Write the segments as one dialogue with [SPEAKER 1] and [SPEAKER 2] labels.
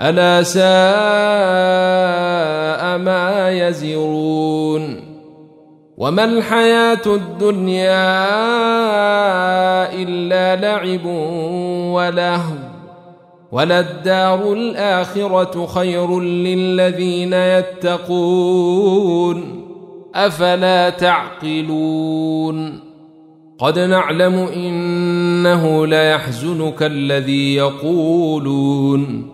[SPEAKER 1] ألا ساء ما يزرون وما الحياة الدنيا إلا لعب ولهو وللدار الآخرة خير للذين يتقون أفلا تعقلون قد نعلم إنه ليحزنك الذي يقولون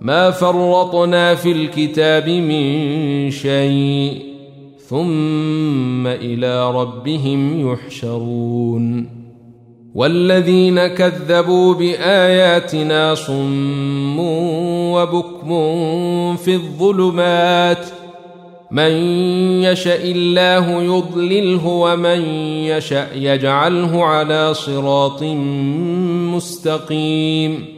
[SPEAKER 1] ما فرطنا في الكتاب من شيء ثم الى ربهم يحشرون والذين كذبوا باياتنا صم وبكم في الظلمات من يشاء الله يضلله ومن يشاء يجعله على صراط مستقيم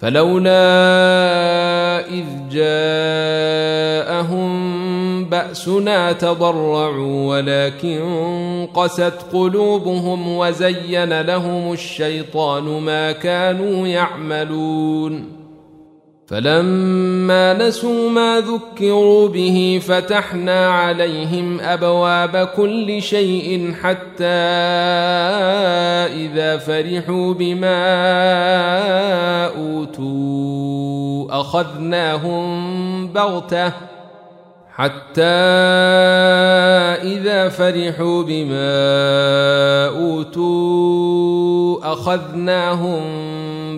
[SPEAKER 1] فلولا إذ جاءهم بأسنا تضرعوا ولكن قست قلوبهم وزين لهم الشيطان ما كانوا يعملون فلما نسوا ما ذكروا به فتحنا عليهم ابواب كل شيء حتى اذا فرحوا بما اوتوا اخذناهم بغته حتى إذا فرحوا بما أوتوا أخذناهم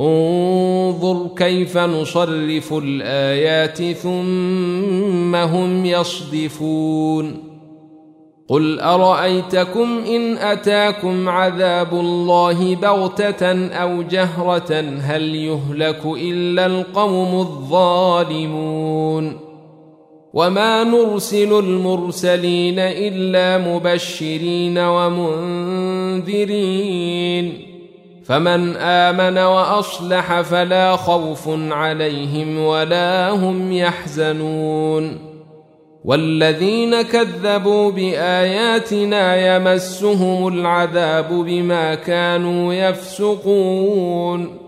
[SPEAKER 1] انظر كيف نصرف الايات ثم هم يصدفون قل ارايتكم ان اتاكم عذاب الله بغته او جهره هل يهلك الا القوم الظالمون وما نرسل المرسلين الا مبشرين ومنذرين فمن امن واصلح فلا خوف عليهم ولا هم يحزنون والذين كذبوا باياتنا يمسهم العذاب بما كانوا يفسقون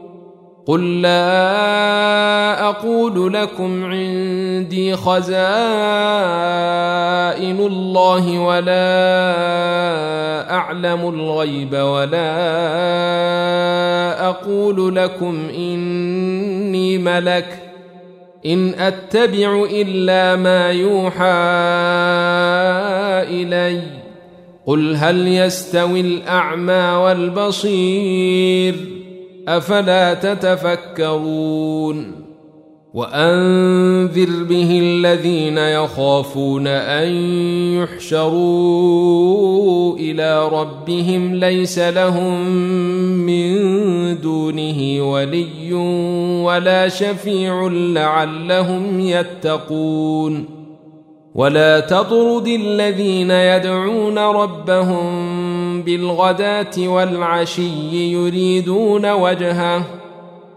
[SPEAKER 1] قل لا اقول لكم عندي خزائن الله ولا اعلم الغيب ولا اقول لكم اني ملك ان اتبع الا ما يوحى الي قل هل يستوي الاعمى والبصير افلا تتفكرون وانذر به الذين يخافون ان يحشروا الى ربهم ليس لهم من دونه ولي ولا شفيع لعلهم يتقون ولا تطرد الذين يدعون ربهم بالغداه والعشي يريدون وجهه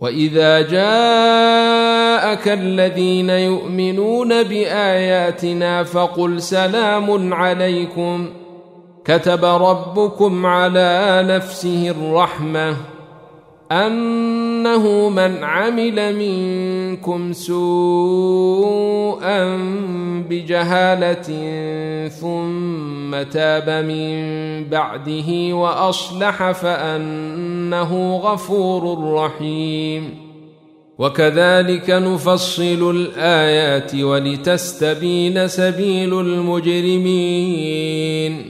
[SPEAKER 1] واذا جاءك الذين يؤمنون باياتنا فقل سلام عليكم كتب ربكم على نفسه الرحمه انه من عمل منكم سوءا جهاله ثم تاب من بعده واصلح فانه غفور رحيم وكذلك نفصل الايات ولتستبين سبيل المجرمين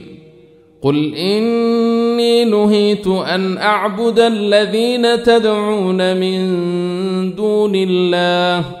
[SPEAKER 1] قل إني نهيت أن أعبد الذين تدعون من دون الله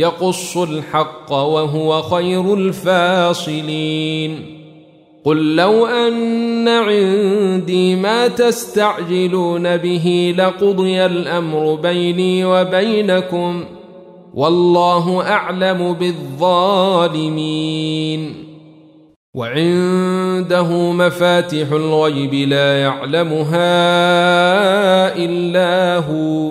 [SPEAKER 1] يقص الحق وهو خير الفاصلين قل لو ان عندي ما تستعجلون به لقضي الامر بيني وبينكم والله اعلم بالظالمين وعنده مفاتح الغيب لا يعلمها الا هو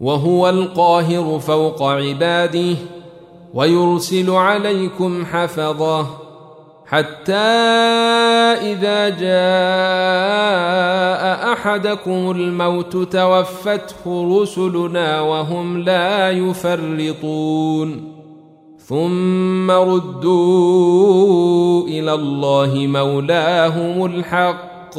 [SPEAKER 1] وهو القاهر فوق عباده ويرسل عليكم حفظه حتى إذا جاء أحدكم الموت توفته رسلنا وهم لا يفرطون ثم ردوا إلى الله مولاهم الحق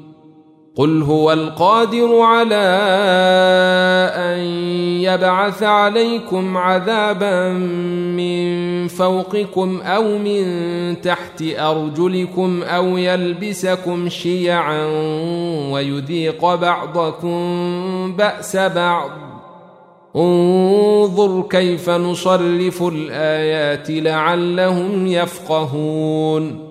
[SPEAKER 1] قل هو القادر على ان يبعث عليكم عذابا من فوقكم او من تحت ارجلكم او يلبسكم شيعا ويذيق بعضكم باس بعض انظر كيف نصرف الايات لعلهم يفقهون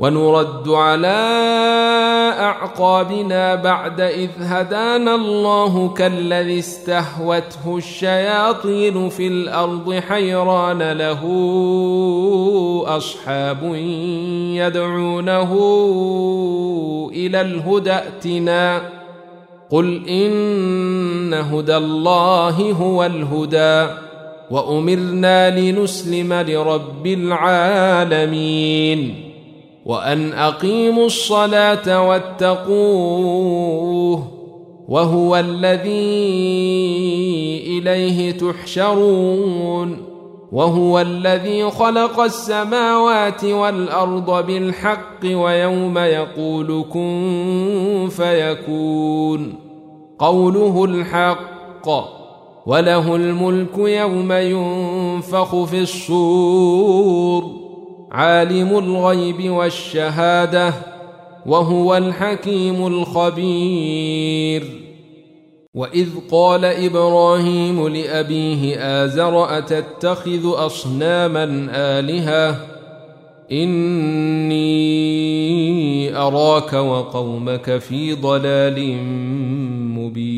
[SPEAKER 1] ونرد على أعقابنا بعد إذ هدانا الله كالذي استهوته الشياطين في الأرض حيران له أصحاب يدعونه إلى الهدى ائتنا قل إن هدى الله هو الهدى وأمرنا لنسلم لرب العالمين وان اقيموا الصلاه واتقوه وهو الذي اليه تحشرون وهو الذي خلق السماوات والارض بالحق ويوم يقول كن فيكون قوله الحق وله الملك يوم ينفخ في الصور عالم الغيب والشهاده وهو الحكيم الخبير واذ قال ابراهيم لابيه ازر اتتخذ اصناما الهه اني اراك وقومك في ضلال مبين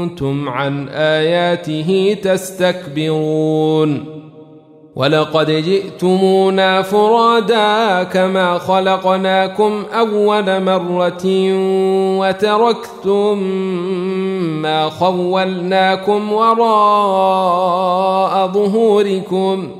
[SPEAKER 1] كنتم عن آياته تستكبرون ولقد جئتمونا فرادا كما خلقناكم أول مرة وتركتم ما خولناكم وراء ظهوركم ۖ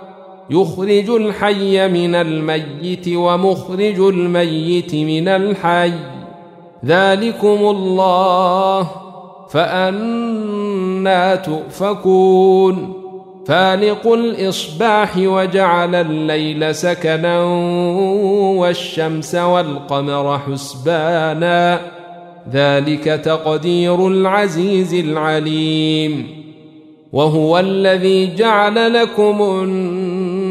[SPEAKER 1] يخرج الحي من الميت ومخرج الميت من الحي ذلكم الله فأنا تؤفكون فالق الإصباح وجعل الليل سكنا والشمس والقمر حسبانا ذلك تقدير العزيز العليم وهو الذي جعل لكم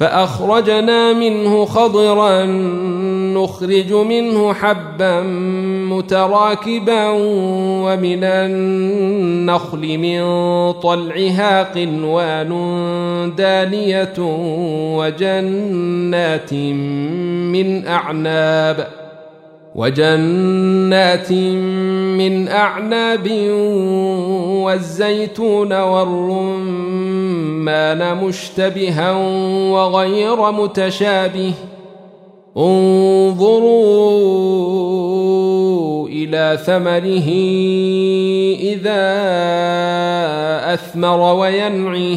[SPEAKER 1] فأخرجنا منه خضرا نخرج منه حبا متراكبا ومن النخل من طلعها قنوان دانية وجنات من أعناب ۖ وجنات من أعناب والزيتون والرمان مشتبها وغير متشابه انظروا إلى ثمره إذا أثمر وينعيه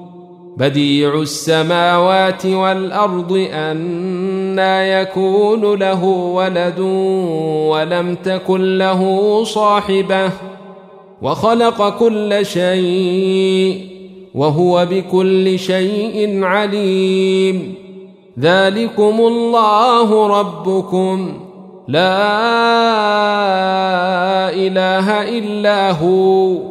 [SPEAKER 1] بديع السماوات والارض أنا يكون له ولد ولم تكن له صاحبه وخلق كل شيء وهو بكل شيء عليم ذلكم الله ربكم لا اله الا هو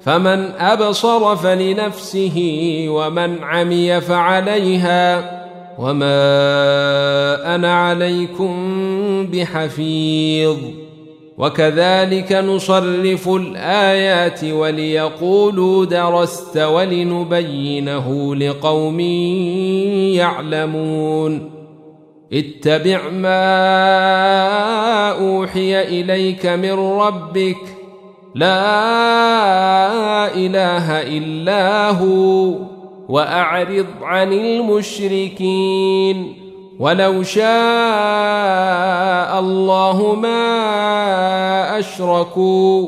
[SPEAKER 1] فمن أبصر فلنفسه ومن عمي فعليها وما أنا عليكم بحفيظ وكذلك نصرف الآيات وليقولوا درست ولنبينه لقوم يعلمون اتبع ما أوحي إليك من ربك ۖ لا اله الا هو واعرض عن المشركين ولو شاء الله ما اشركوا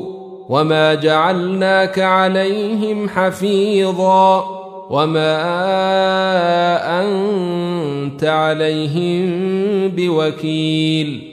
[SPEAKER 1] وما جعلناك عليهم حفيظا وما انت عليهم بوكيل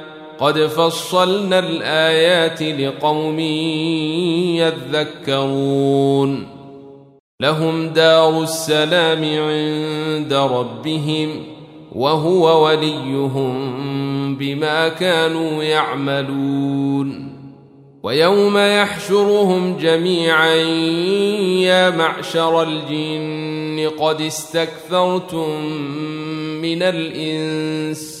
[SPEAKER 1] قد فصلنا الايات لقوم يذكرون لهم دار السلام عند ربهم وهو وليهم بما كانوا يعملون ويوم يحشرهم جميعا يا معشر الجن قد استكثرتم من الانس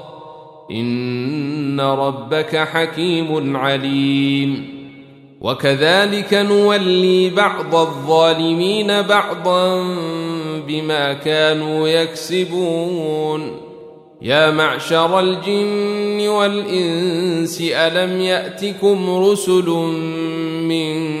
[SPEAKER 1] ان ربك حكيم عليم وكذلك نولي بعض الظالمين بعضا بما كانوا يكسبون يا معشر الجن والانس الم ياتكم رسل من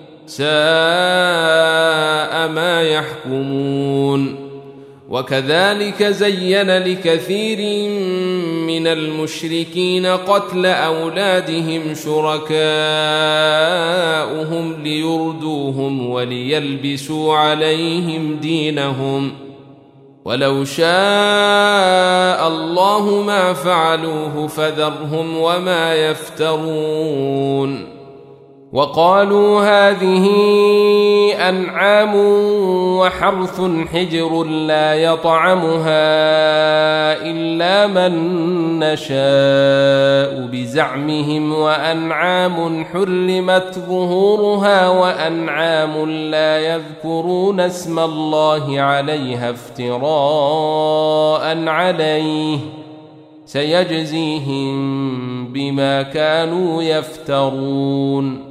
[SPEAKER 1] ساء ما يحكمون وكذلك زين لكثير من المشركين قتل اولادهم شركاؤهم ليردوهم وليلبسوا عليهم دينهم ولو شاء الله ما فعلوه فذرهم وما يفترون وقالوا هذه انعام وحرث حجر لا يطعمها الا من نشاء بزعمهم وانعام حرمت ظهورها وانعام لا يذكرون اسم الله عليها افتراء عليه سيجزيهم بما كانوا يفترون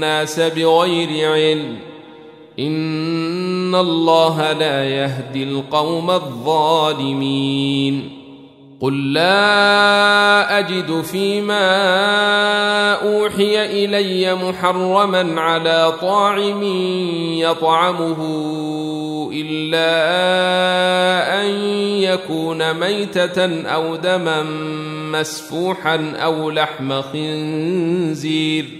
[SPEAKER 1] الناس بغير علم ان الله لا يهدي القوم الظالمين قل لا اجد فيما اوحي الي محرما على طاعم يطعمه الا ان يكون ميته او دما مسفوحا او لحم خنزير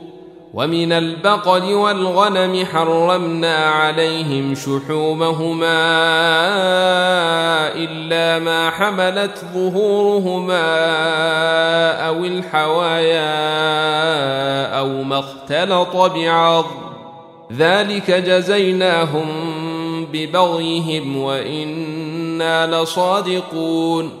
[SPEAKER 1] ومن البقر والغنم حرمنا عليهم شحومهما إلا ما حملت ظهورهما أو الحوايا أو ما اختلط بعض ذلك جزيناهم ببغيهم وإنا لصادقون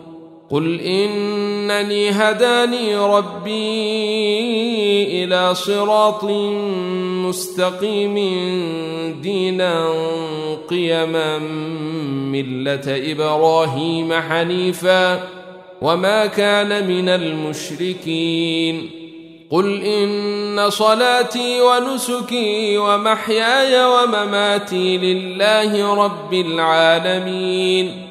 [SPEAKER 1] قل انني هداني ربي الى صراط مستقيم دينا قيما مله ابراهيم حنيفا وما كان من المشركين قل ان صلاتي ونسكي ومحياي ومماتي لله رب العالمين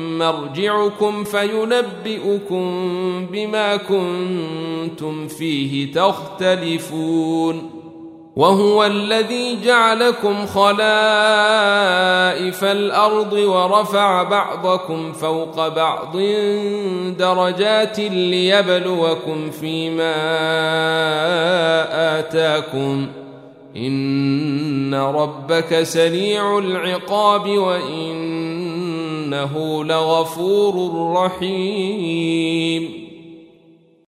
[SPEAKER 1] مرجعكم فينبئكم بما كنتم فيه تختلفون وهو الذي جعلكم خلائف الارض ورفع بعضكم فوق بعض درجات ليبلوكم فيما اتاكم ان ربك سريع العقاب وان إنه لغفور رحيم